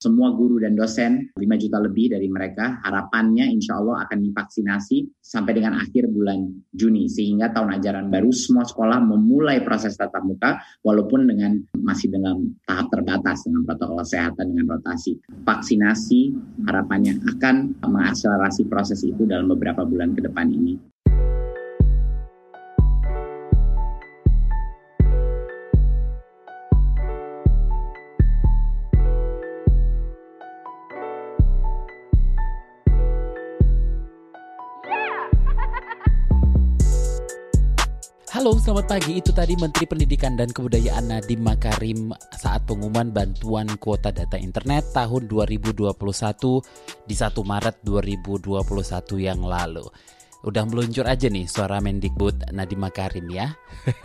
Semua guru dan dosen, 5 juta lebih dari mereka, harapannya insya Allah akan divaksinasi sampai dengan akhir bulan Juni. Sehingga tahun ajaran baru semua sekolah memulai proses tatap muka walaupun dengan masih dalam tahap terbatas dengan protokol kesehatan dengan rotasi. Vaksinasi harapannya akan mengakselerasi proses itu dalam beberapa bulan ke depan ini. Halo, selamat pagi. Itu tadi Menteri Pendidikan dan Kebudayaan Nadiem Makarim saat pengumuman bantuan kuota data internet tahun 2021 di 1 Maret 2021 yang lalu. Udah meluncur aja nih suara Mendikbud Nadiem Makarim ya.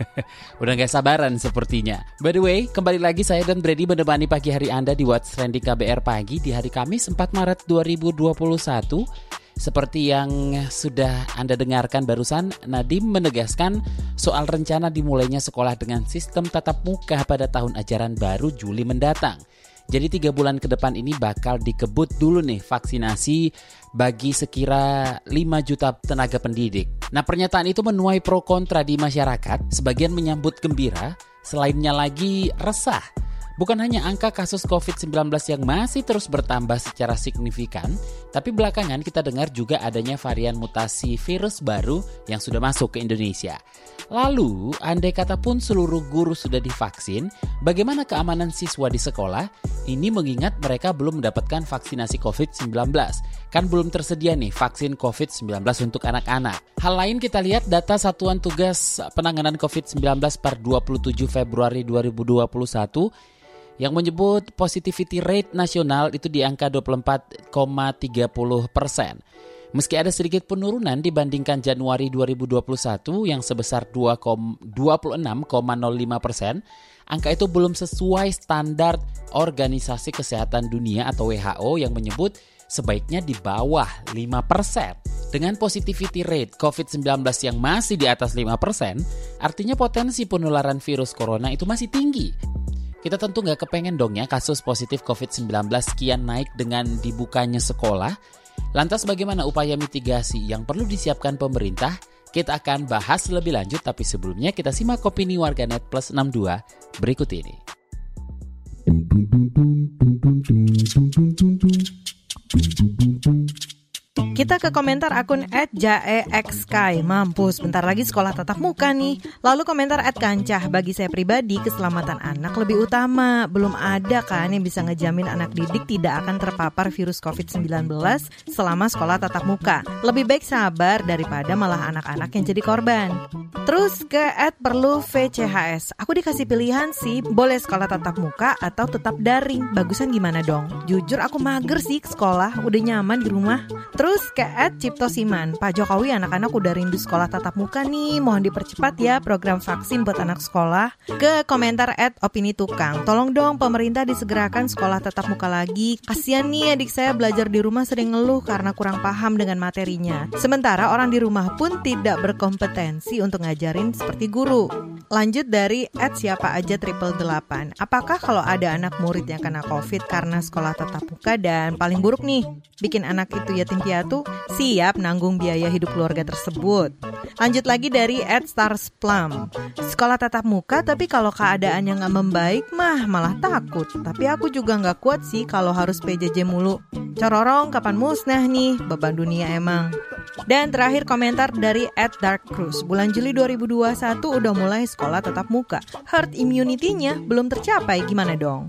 Udah gak sabaran sepertinya. By the way, kembali lagi saya dan Brady menemani pagi hari Anda di What's Trending KBR Pagi di hari Kamis 4 Maret 2021. Seperti yang sudah Anda dengarkan barusan, Nadim menegaskan soal rencana dimulainya sekolah dengan sistem tatap muka pada tahun ajaran baru Juli mendatang. Jadi tiga bulan ke depan ini bakal dikebut dulu nih vaksinasi bagi sekira 5 juta tenaga pendidik. Nah pernyataan itu menuai pro kontra di masyarakat, sebagian menyambut gembira, selainnya lagi resah Bukan hanya angka kasus COVID-19 yang masih terus bertambah secara signifikan, tapi belakangan kita dengar juga adanya varian mutasi virus baru yang sudah masuk ke Indonesia. Lalu, andai kata pun seluruh guru sudah divaksin, bagaimana keamanan siswa di sekolah? Ini mengingat mereka belum mendapatkan vaksinasi COVID-19. Kan belum tersedia nih vaksin COVID-19 untuk anak-anak. Hal lain kita lihat data Satuan Tugas Penanganan COVID-19 per 27 Februari 2021 yang menyebut positivity rate nasional itu di angka 24,30 persen. Meski ada sedikit penurunan dibandingkan Januari 2021 yang sebesar 26,05 persen, angka itu belum sesuai standar Organisasi Kesehatan Dunia atau WHO yang menyebut sebaiknya di bawah 5 persen. Dengan positivity rate COVID-19 yang masih di atas 5 persen, artinya potensi penularan virus corona itu masih tinggi. Kita tentu nggak kepengen dong ya kasus positif COVID-19 kian naik dengan dibukanya sekolah. Lantas bagaimana upaya mitigasi yang perlu disiapkan pemerintah? Kita akan bahas lebih lanjut tapi sebelumnya kita simak opini warganet plus 62 berikut ini. Kita ke komentar akun @jaexkai. Mampus, bentar lagi sekolah tatap muka nih. Lalu komentar @kancah. Bagi saya pribadi, keselamatan anak lebih utama. Belum ada kan yang bisa ngejamin anak didik tidak akan terpapar virus COVID-19 selama sekolah tatap muka. Lebih baik sabar daripada malah anak-anak yang jadi korban. Terus ke perlu VCHS. Aku dikasih pilihan sih, boleh sekolah tatap muka atau tetap daring. Bagusan gimana dong? Jujur aku mager sih sekolah, udah nyaman di rumah. Terus Terus ke Ed Cipto Siman, Pak Jokowi anak-anak udah rindu sekolah tatap muka nih, mohon dipercepat ya program vaksin buat anak sekolah. Ke komentar Ed Opini Tukang, tolong dong pemerintah disegerakan sekolah tatap muka lagi. Kasian nih adik saya belajar di rumah sering ngeluh karena kurang paham dengan materinya. Sementara orang di rumah pun tidak berkompetensi untuk ngajarin seperti guru. Lanjut dari Ed siapa aja triple delapan. Apakah kalau ada anak murid yang kena COVID karena sekolah tatap muka dan paling buruk nih, bikin anak itu yatim piatu tuh siap nanggung biaya hidup keluarga tersebut. Lanjut lagi dari Ed Stars Plum. Sekolah tatap muka tapi kalau keadaannya nggak membaik mah malah takut. Tapi aku juga nggak kuat sih kalau harus PJJ mulu. Cororong kapan musnah nih, beban dunia emang. Dan terakhir komentar dari Ed Dark Cruise. Bulan Juli 2021 udah mulai sekolah tatap muka. Herd immunity-nya belum tercapai, gimana dong?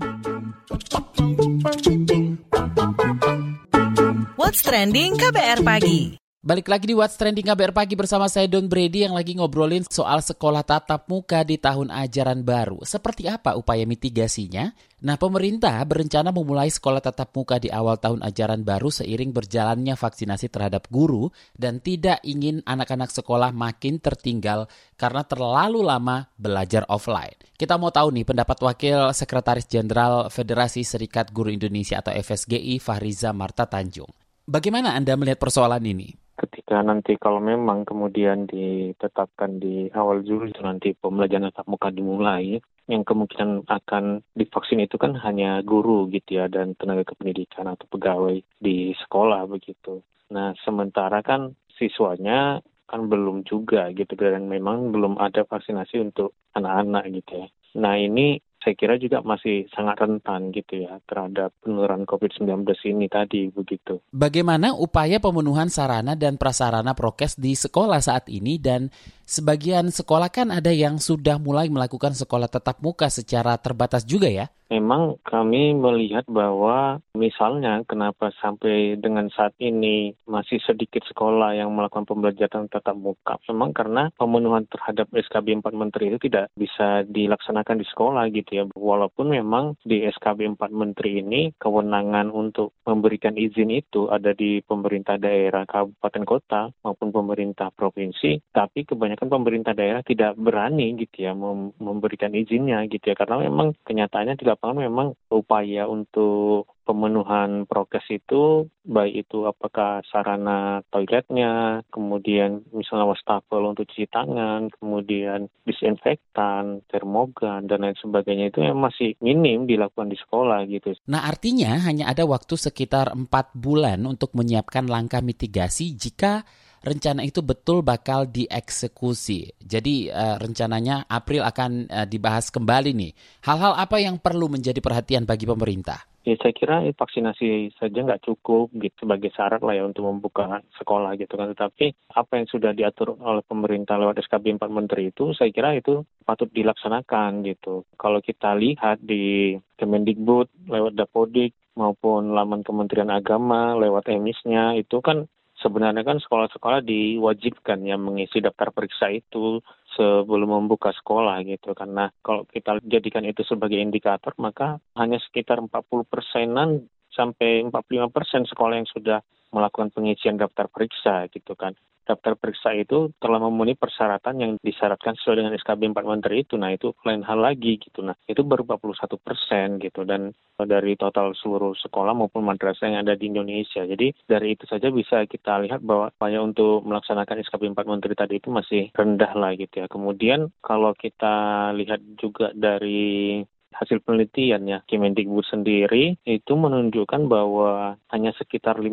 What's Trending KBR Pagi. Balik lagi di What's Trending KBR Pagi bersama saya Don Brady yang lagi ngobrolin soal sekolah tatap muka di tahun ajaran baru. Seperti apa upaya mitigasinya? Nah, pemerintah berencana memulai sekolah tatap muka di awal tahun ajaran baru seiring berjalannya vaksinasi terhadap guru dan tidak ingin anak-anak sekolah makin tertinggal karena terlalu lama belajar offline. Kita mau tahu nih pendapat Wakil Sekretaris Jenderal Federasi Serikat Guru Indonesia atau FSGI Fahriza Marta Tanjung. Bagaimana Anda melihat persoalan ini? ketika nanti kalau memang kemudian ditetapkan di awal Juli itu nanti pembelajaran tatap muka dimulai, yang kemungkinan akan divaksin itu kan hanya guru gitu ya dan tenaga kependidikan atau pegawai di sekolah begitu. Nah sementara kan siswanya kan belum juga gitu dan memang belum ada vaksinasi untuk anak-anak gitu ya. Nah ini saya kira juga masih sangat rentan gitu ya terhadap penularan COVID-19 ini tadi begitu. Bagaimana upaya pemenuhan sarana dan prasarana prokes di sekolah saat ini dan sebagian sekolah kan ada yang sudah mulai melakukan sekolah tetap muka secara terbatas juga ya? Memang kami melihat bahwa misalnya kenapa sampai dengan saat ini masih sedikit sekolah yang melakukan pembelajaran tatap muka. Memang karena pemenuhan terhadap SKB 4 Menteri itu tidak bisa dilaksanakan di sekolah gitu ya. Walaupun memang di SKB 4 Menteri ini kewenangan untuk memberikan izin itu ada di pemerintah daerah kabupaten kota maupun pemerintah provinsi. Tapi kebanyakan pemerintah daerah tidak berani gitu ya memberikan izinnya gitu ya. Karena memang kenyataannya tidak lapangan memang upaya untuk pemenuhan prokes itu baik itu apakah sarana toiletnya, kemudian misalnya wastafel untuk cuci tangan, kemudian disinfektan, termogan dan lain sebagainya itu yang masih minim dilakukan di sekolah gitu. Nah artinya hanya ada waktu sekitar empat bulan untuk menyiapkan langkah mitigasi jika rencana itu betul bakal dieksekusi. Jadi uh, rencananya April akan uh, dibahas kembali nih. Hal-hal apa yang perlu menjadi perhatian bagi pemerintah? Ya saya kira vaksinasi saja nggak cukup gitu sebagai syarat lah ya untuk membuka sekolah gitu kan. Tetapi apa yang sudah diatur oleh pemerintah lewat SKB 4 Menteri itu saya kira itu patut dilaksanakan gitu. Kalau kita lihat di Kemendikbud lewat Dapodik maupun laman Kementerian Agama lewat emisnya itu kan sebenarnya kan sekolah-sekolah diwajibkan ya mengisi daftar periksa itu sebelum membuka sekolah gitu. Karena kalau kita jadikan itu sebagai indikator maka hanya sekitar 40 persenan sampai 45 persen sekolah yang sudah melakukan pengisian daftar periksa gitu kan daftar periksa itu telah memenuhi persyaratan yang disyaratkan sesuai dengan SKB 4 Menteri itu. Nah, itu lain hal lagi gitu. Nah, itu baru 41 persen gitu. Dan dari total seluruh sekolah maupun madrasah yang ada di Indonesia. Jadi, dari itu saja bisa kita lihat bahwa upaya untuk melaksanakan SKB 4 Menteri tadi itu masih rendah lah gitu ya. Kemudian, kalau kita lihat juga dari hasil penelitian ya Kemendikbud sendiri itu menunjukkan bahwa hanya sekitar 5%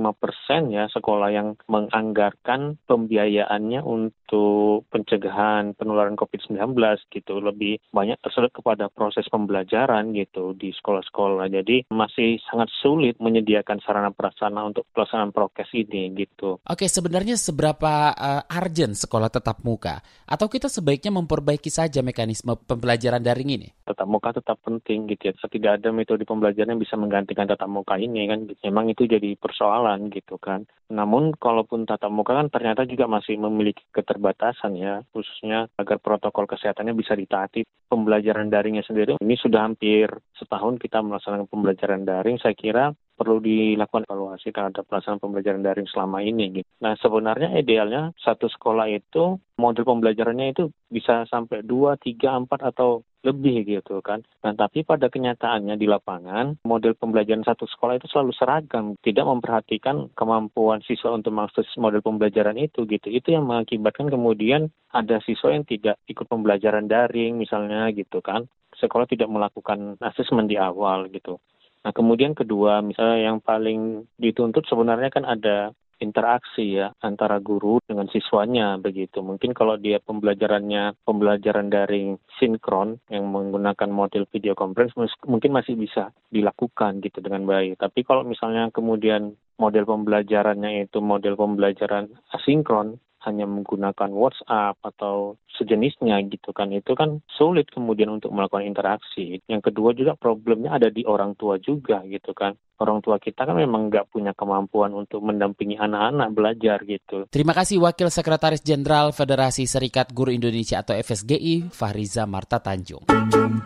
ya sekolah yang menganggarkan pembiayaannya untuk pencegahan penularan COVID-19 gitu lebih banyak tersedot kepada proses pembelajaran gitu di sekolah-sekolah jadi masih sangat sulit menyediakan sarana prasarana untuk pelaksanaan prokes ini gitu. Oke sebenarnya seberapa uh, urgent sekolah tetap muka atau kita sebaiknya memperbaiki saja mekanisme pembelajaran daring ini? Tetap muka tetap penting gitu ya. Tidak ada metode pembelajaran yang bisa menggantikan tatap muka ini kan. Memang itu jadi persoalan gitu kan. Namun kalaupun tatap muka kan ternyata juga masih memiliki keterbatasan ya. Khususnya agar protokol kesehatannya bisa ditaati. Pembelajaran daringnya sendiri ini sudah hampir setahun kita melaksanakan pembelajaran daring. Saya kira perlu dilakukan evaluasi terhadap pelaksanaan pembelajaran daring selama ini. Gitu. Nah sebenarnya idealnya satu sekolah itu model pembelajarannya itu bisa sampai dua, tiga, empat atau lebih gitu kan. Nah tapi pada kenyataannya di lapangan model pembelajaran satu sekolah itu selalu seragam, tidak memperhatikan kemampuan siswa untuk mengakses model pembelajaran itu gitu. Itu yang mengakibatkan kemudian ada siswa yang tidak ikut pembelajaran daring misalnya gitu kan. Sekolah tidak melakukan asesmen di awal gitu. Nah, kemudian kedua, misalnya yang paling dituntut sebenarnya kan ada interaksi ya antara guru dengan siswanya begitu. Mungkin kalau dia pembelajarannya pembelajaran daring sinkron yang menggunakan model video conference mungkin masih bisa dilakukan gitu dengan baik. Tapi kalau misalnya kemudian model pembelajarannya itu model pembelajaran asinkron hanya menggunakan WhatsApp atau sejenisnya gitu kan itu kan sulit kemudian untuk melakukan interaksi. Yang kedua juga problemnya ada di orang tua juga gitu kan. Orang tua kita kan memang nggak punya kemampuan untuk mendampingi anak-anak belajar gitu. Terima kasih Wakil Sekretaris Jenderal Federasi Serikat Guru Indonesia atau FSGI, Fahriza Marta Tanjung.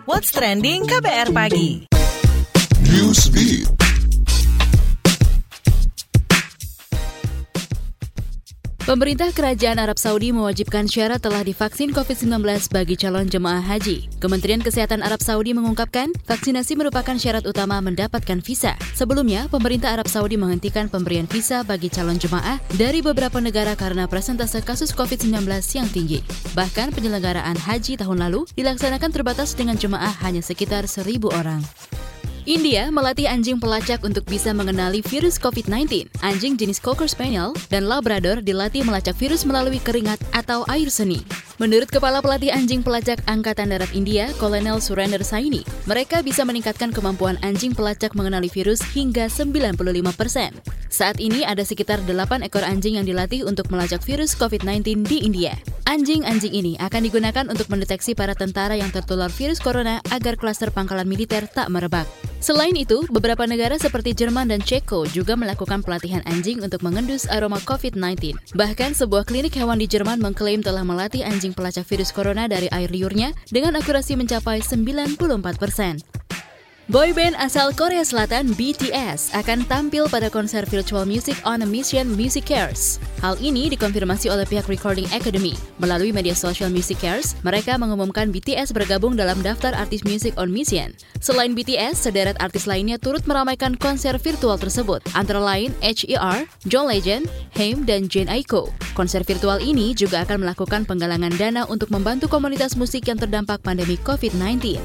What's Trending KBR Pagi Pemerintah Kerajaan Arab Saudi mewajibkan syarat telah divaksin COVID-19 bagi calon jemaah haji. Kementerian Kesehatan Arab Saudi mengungkapkan, vaksinasi merupakan syarat utama mendapatkan visa. Sebelumnya, pemerintah Arab Saudi menghentikan pemberian visa bagi calon jemaah dari beberapa negara karena presentase kasus COVID-19 yang tinggi. Bahkan penyelenggaraan haji tahun lalu dilaksanakan terbatas dengan jemaah hanya sekitar seribu orang. India melatih anjing pelacak untuk bisa mengenali virus COVID-19. Anjing jenis Cocker Spaniel dan Labrador dilatih melacak virus melalui keringat atau air seni. Menurut Kepala Pelatih Anjing Pelacak Angkatan Darat India, Kolonel Surender Saini, mereka bisa meningkatkan kemampuan anjing pelacak mengenali virus hingga 95 persen. Saat ini ada sekitar 8 ekor anjing yang dilatih untuk melacak virus COVID-19 di India. Anjing-anjing ini akan digunakan untuk mendeteksi para tentara yang tertular virus corona agar klaster pangkalan militer tak merebak. Selain itu, beberapa negara seperti Jerman dan Ceko juga melakukan pelatihan anjing untuk mengendus aroma COVID-19. Bahkan sebuah klinik hewan di Jerman mengklaim telah melatih anjing pelacak virus corona dari air liurnya dengan akurasi mencapai 94 persen. Boyband asal Korea Selatan BTS akan tampil pada konser virtual music on a mission Music Cares. Hal ini dikonfirmasi oleh pihak Recording Academy. Melalui media sosial Music Cares, mereka mengumumkan BTS bergabung dalam daftar artis music on mission. Selain BTS, sederet artis lainnya turut meramaikan konser virtual tersebut, antara lain HER, John Legend, Haim, dan Jane Aiko. Konser virtual ini juga akan melakukan penggalangan dana untuk membantu komunitas musik yang terdampak pandemi COVID-19.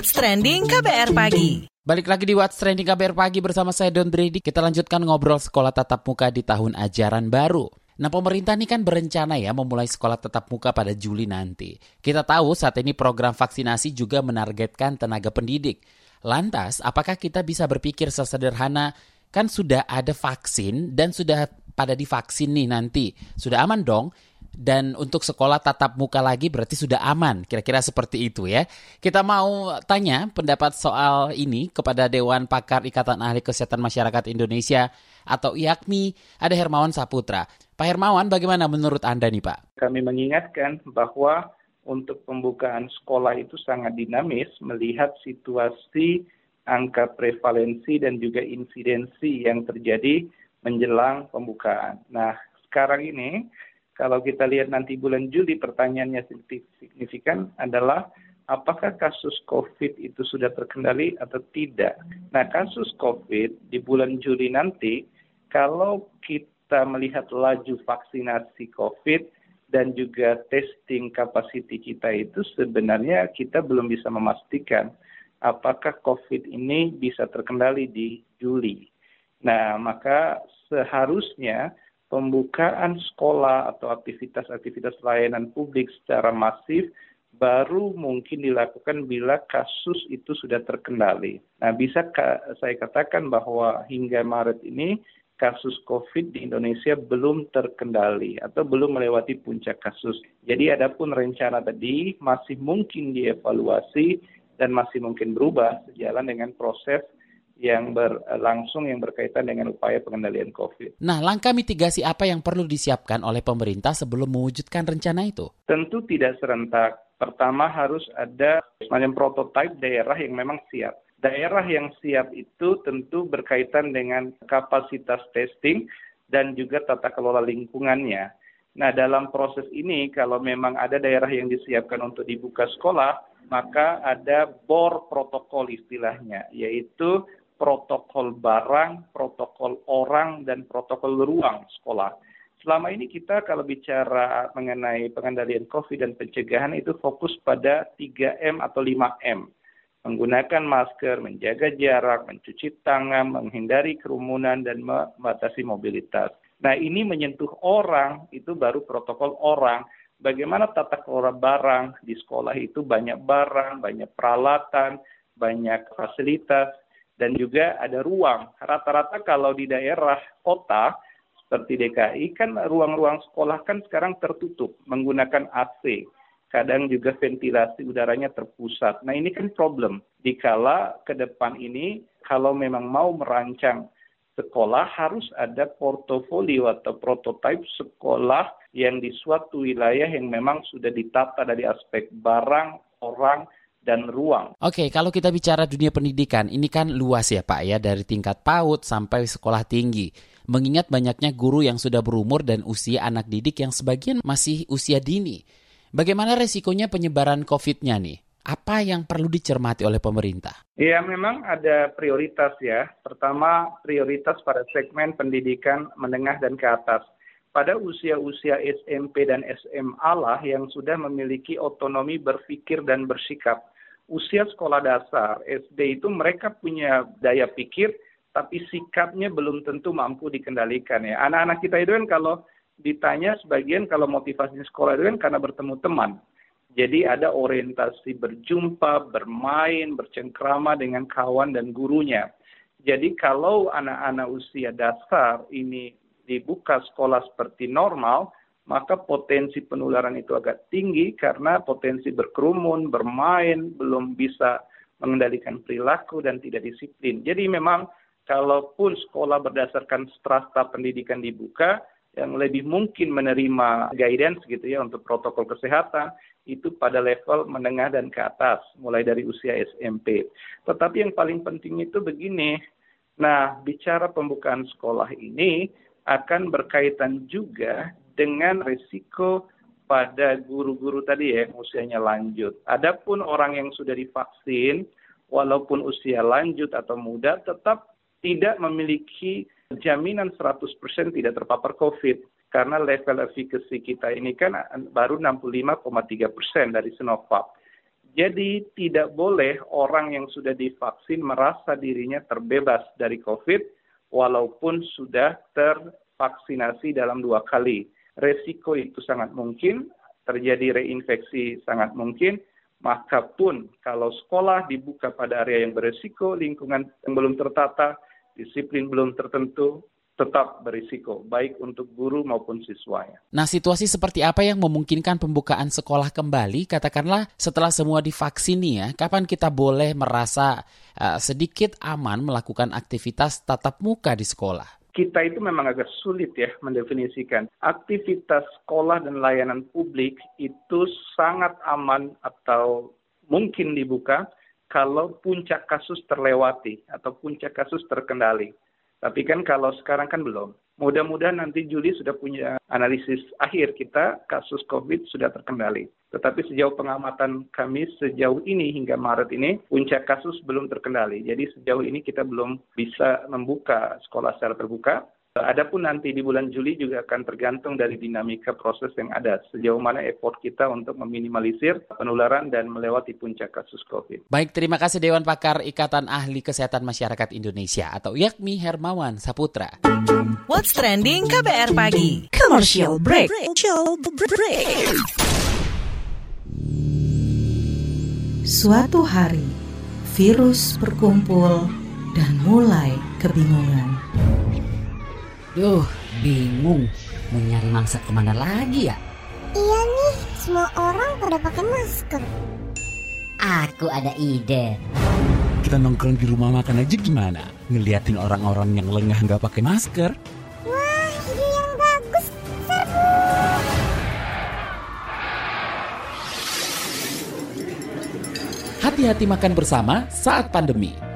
What's Trending KBR Pagi. Balik lagi di What's Trending KBR Pagi bersama saya Don Brady. Kita lanjutkan ngobrol sekolah tatap muka di tahun ajaran baru. Nah pemerintah ini kan berencana ya memulai sekolah tatap muka pada Juli nanti. Kita tahu saat ini program vaksinasi juga menargetkan tenaga pendidik. Lantas, apakah kita bisa berpikir sesederhana kan sudah ada vaksin dan sudah pada divaksin nih nanti. Sudah aman dong dan untuk sekolah tatap muka lagi berarti sudah aman. Kira-kira seperti itu ya. Kita mau tanya pendapat soal ini kepada Dewan Pakar Ikatan Ahli Kesehatan Masyarakat Indonesia atau IAKMI, ada Hermawan Saputra. Pak Hermawan, bagaimana menurut Anda nih Pak? Kami mengingatkan bahwa untuk pembukaan sekolah itu sangat dinamis melihat situasi angka prevalensi dan juga insidensi yang terjadi menjelang pembukaan. Nah, sekarang ini kalau kita lihat nanti bulan Juli pertanyaannya signifikan adalah apakah kasus COVID itu sudah terkendali atau tidak. Nah, kasus COVID di bulan Juli nanti, kalau kita melihat laju vaksinasi COVID dan juga testing capacity kita itu sebenarnya kita belum bisa memastikan apakah COVID ini bisa terkendali di Juli. Nah, maka seharusnya pembukaan sekolah atau aktivitas-aktivitas layanan publik secara masif baru mungkin dilakukan bila kasus itu sudah terkendali. Nah, bisa saya katakan bahwa hingga Maret ini kasus COVID di Indonesia belum terkendali atau belum melewati puncak kasus. Jadi adapun rencana tadi masih mungkin dievaluasi dan masih mungkin berubah sejalan dengan proses yang berlangsung yang berkaitan dengan upaya pengendalian COVID. Nah, langkah mitigasi apa yang perlu disiapkan oleh pemerintah sebelum mewujudkan rencana itu? Tentu tidak serentak. Pertama harus ada semacam prototipe daerah yang memang siap. Daerah yang siap itu tentu berkaitan dengan kapasitas testing dan juga tata kelola lingkungannya. Nah, dalam proses ini kalau memang ada daerah yang disiapkan untuk dibuka sekolah, maka ada bor protokol istilahnya, yaitu protokol barang, protokol orang, dan protokol ruang sekolah. Selama ini kita kalau bicara mengenai pengendalian COVID dan pencegahan itu fokus pada 3M atau 5M. Menggunakan masker, menjaga jarak, mencuci tangan, menghindari kerumunan, dan membatasi mobilitas. Nah ini menyentuh orang, itu baru protokol orang. Bagaimana tata kelola barang di sekolah itu banyak barang, banyak peralatan, banyak fasilitas, dan juga ada ruang. Rata-rata kalau di daerah kota seperti DKI kan ruang-ruang sekolah kan sekarang tertutup menggunakan AC. Kadang juga ventilasi udaranya terpusat. Nah ini kan problem. Dikala ke depan ini kalau memang mau merancang sekolah harus ada portofolio atau prototipe sekolah yang di suatu wilayah yang memang sudah ditata dari aspek barang, orang, dan ruang. Oke, kalau kita bicara dunia pendidikan, ini kan luas ya Pak ya, dari tingkat PAUD sampai sekolah tinggi. Mengingat banyaknya guru yang sudah berumur dan usia anak didik yang sebagian masih usia dini. Bagaimana resikonya penyebaran COVID-nya nih? Apa yang perlu dicermati oleh pemerintah? Ya, memang ada prioritas ya. Pertama, prioritas pada segmen pendidikan menengah dan ke atas. Pada usia-usia SMP dan SMA lah yang sudah memiliki otonomi berpikir dan bersikap usia sekolah dasar SD itu mereka punya daya pikir tapi sikapnya belum tentu mampu dikendalikan ya. Anak-anak kita itu kan kalau ditanya sebagian kalau motivasinya sekolah itu kan karena bertemu teman. Jadi ada orientasi berjumpa, bermain, bercengkrama dengan kawan dan gurunya. Jadi kalau anak-anak usia dasar ini dibuka sekolah seperti normal, maka potensi penularan itu agak tinggi karena potensi berkerumun, bermain, belum bisa mengendalikan perilaku dan tidak disiplin. Jadi memang kalaupun sekolah berdasarkan strata pendidikan dibuka, yang lebih mungkin menerima guidance gitu ya untuk protokol kesehatan itu pada level menengah dan ke atas mulai dari usia SMP. Tetapi yang paling penting itu begini. Nah, bicara pembukaan sekolah ini akan berkaitan juga dengan risiko pada guru-guru tadi ya usianya lanjut. Adapun orang yang sudah divaksin walaupun usia lanjut atau muda tetap tidak memiliki jaminan 100% tidak terpapar COVID karena level efikasi kita ini kan baru 65,3 persen dari Sinovac. Jadi tidak boleh orang yang sudah divaksin merasa dirinya terbebas dari COVID walaupun sudah tervaksinasi dalam dua kali resiko itu sangat mungkin, terjadi reinfeksi sangat mungkin, maka pun kalau sekolah dibuka pada area yang beresiko, lingkungan yang belum tertata, disiplin belum tertentu, tetap berisiko, baik untuk guru maupun siswanya. Nah, situasi seperti apa yang memungkinkan pembukaan sekolah kembali? Katakanlah setelah semua divaksin ya, kapan kita boleh merasa uh, sedikit aman melakukan aktivitas tatap muka di sekolah? Kita itu memang agak sulit ya mendefinisikan. Aktivitas sekolah dan layanan publik itu sangat aman atau mungkin dibuka kalau puncak kasus terlewati atau puncak kasus terkendali. Tapi kan kalau sekarang kan belum. Mudah-mudahan nanti Juli sudah punya analisis akhir kita kasus COVID sudah terkendali. Tetapi sejauh pengamatan kami sejauh ini hingga Maret ini puncak kasus belum terkendali. Jadi sejauh ini kita belum bisa membuka sekolah secara terbuka. Adapun nanti di bulan Juli juga akan tergantung dari dinamika proses yang ada. Sejauh mana effort kita untuk meminimalisir penularan dan melewati puncak kasus COVID. Baik, terima kasih Dewan Pakar Ikatan Ahli Kesehatan Masyarakat Indonesia atau Yakmi Hermawan Saputra. What's Trending KBR Pagi Commercial Break, break. Suatu hari, virus berkumpul dan mulai kebingungan. Duh, bingung. Mau nyari mangsa ke mana lagi ya? Iya nih, semua orang pada pakai masker. Aku ada ide. Kita nongkrong di rumah makan aja gimana? Ngeliatin orang-orang yang lengah nggak pakai masker? Wah, ide yang bagus. Serbu. Hati-hati makan bersama saat pandemi.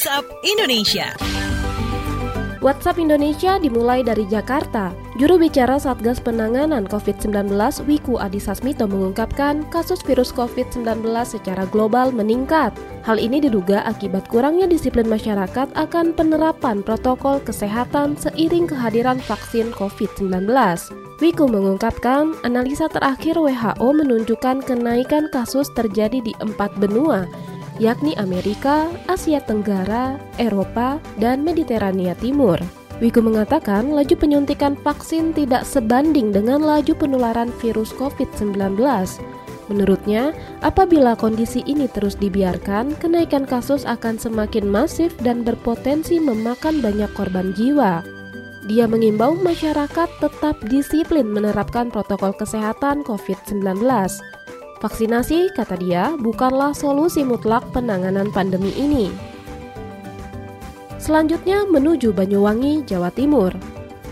WhatsApp Indonesia. WhatsApp Indonesia dimulai dari Jakarta. Juru bicara Satgas Penanganan COVID-19 Wiku Adhisa Smito mengungkapkan kasus virus COVID-19 secara global meningkat. Hal ini diduga akibat kurangnya disiplin masyarakat akan penerapan protokol kesehatan seiring kehadiran vaksin COVID-19. Wiku mengungkapkan analisa terakhir WHO menunjukkan kenaikan kasus terjadi di empat benua, yakni Amerika, Asia Tenggara, Eropa, dan Mediterania Timur. Wiku mengatakan laju penyuntikan vaksin tidak sebanding dengan laju penularan virus COVID-19. Menurutnya, apabila kondisi ini terus dibiarkan, kenaikan kasus akan semakin masif dan berpotensi memakan banyak korban jiwa. Dia mengimbau masyarakat tetap disiplin menerapkan protokol kesehatan COVID-19. Vaksinasi, kata dia, bukanlah solusi mutlak penanganan pandemi ini. Selanjutnya menuju Banyuwangi, Jawa Timur.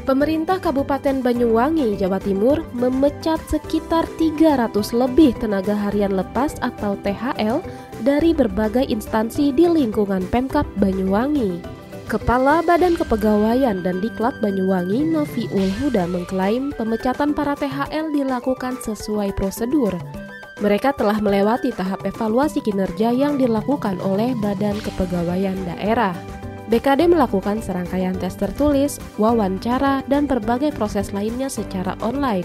Pemerintah Kabupaten Banyuwangi, Jawa Timur memecat sekitar 300 lebih tenaga harian lepas atau THL dari berbagai instansi di lingkungan Pemkap Banyuwangi. Kepala Badan Kepegawaian dan Diklat Banyuwangi Novi Ulhuda mengklaim pemecatan para THL dilakukan sesuai prosedur. Mereka telah melewati tahap evaluasi kinerja yang dilakukan oleh Badan Kepegawaian Daerah. BKD melakukan serangkaian tes tertulis, wawancara, dan berbagai proses lainnya secara online.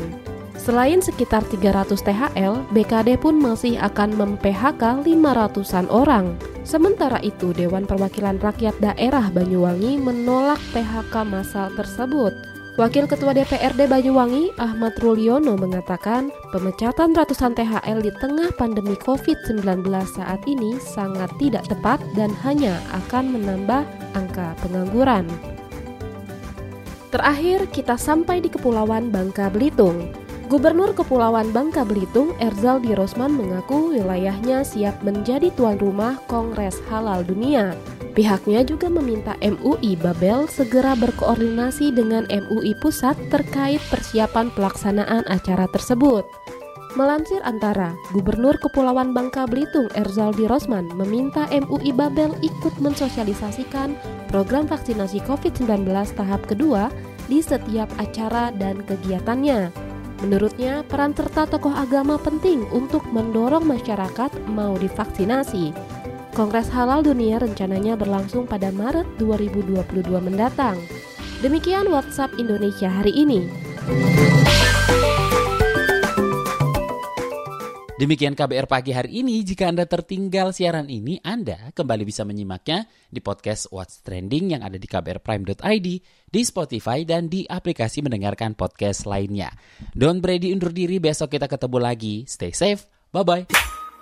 Selain sekitar 300 THL, BKD pun masih akan mem-PHK 500-an orang. Sementara itu, Dewan Perwakilan Rakyat Daerah Banyuwangi menolak PHK massal tersebut. Wakil Ketua DPRD Banyuwangi, Ahmad Rulyono mengatakan, pemecatan ratusan THL di tengah pandemi COVID-19 saat ini sangat tidak tepat dan hanya akan menambah angka pengangguran. Terakhir, kita sampai di Kepulauan Bangka Belitung. Gubernur Kepulauan Bangka Belitung, Erzaldi Rosman mengaku wilayahnya siap menjadi tuan rumah Kongres Halal Dunia. Pihaknya juga meminta MUI Babel segera berkoordinasi dengan MUI Pusat terkait persiapan pelaksanaan acara tersebut. Melansir antara, Gubernur Kepulauan Bangka Belitung Erzaldi Rosman meminta MUI Babel ikut mensosialisasikan program vaksinasi COVID-19 tahap kedua di setiap acara dan kegiatannya. Menurutnya, peran serta tokoh agama penting untuk mendorong masyarakat mau divaksinasi. Kongres Halal Dunia rencananya berlangsung pada Maret 2022 mendatang. Demikian WhatsApp Indonesia hari ini. Demikian KBR pagi hari ini. Jika Anda tertinggal siaran ini, Anda kembali bisa menyimaknya di podcast What's Trending yang ada di kbrprime.id, di Spotify, dan di aplikasi mendengarkan podcast lainnya. Don't Brady undur diri, besok kita ketemu lagi. Stay safe, bye-bye.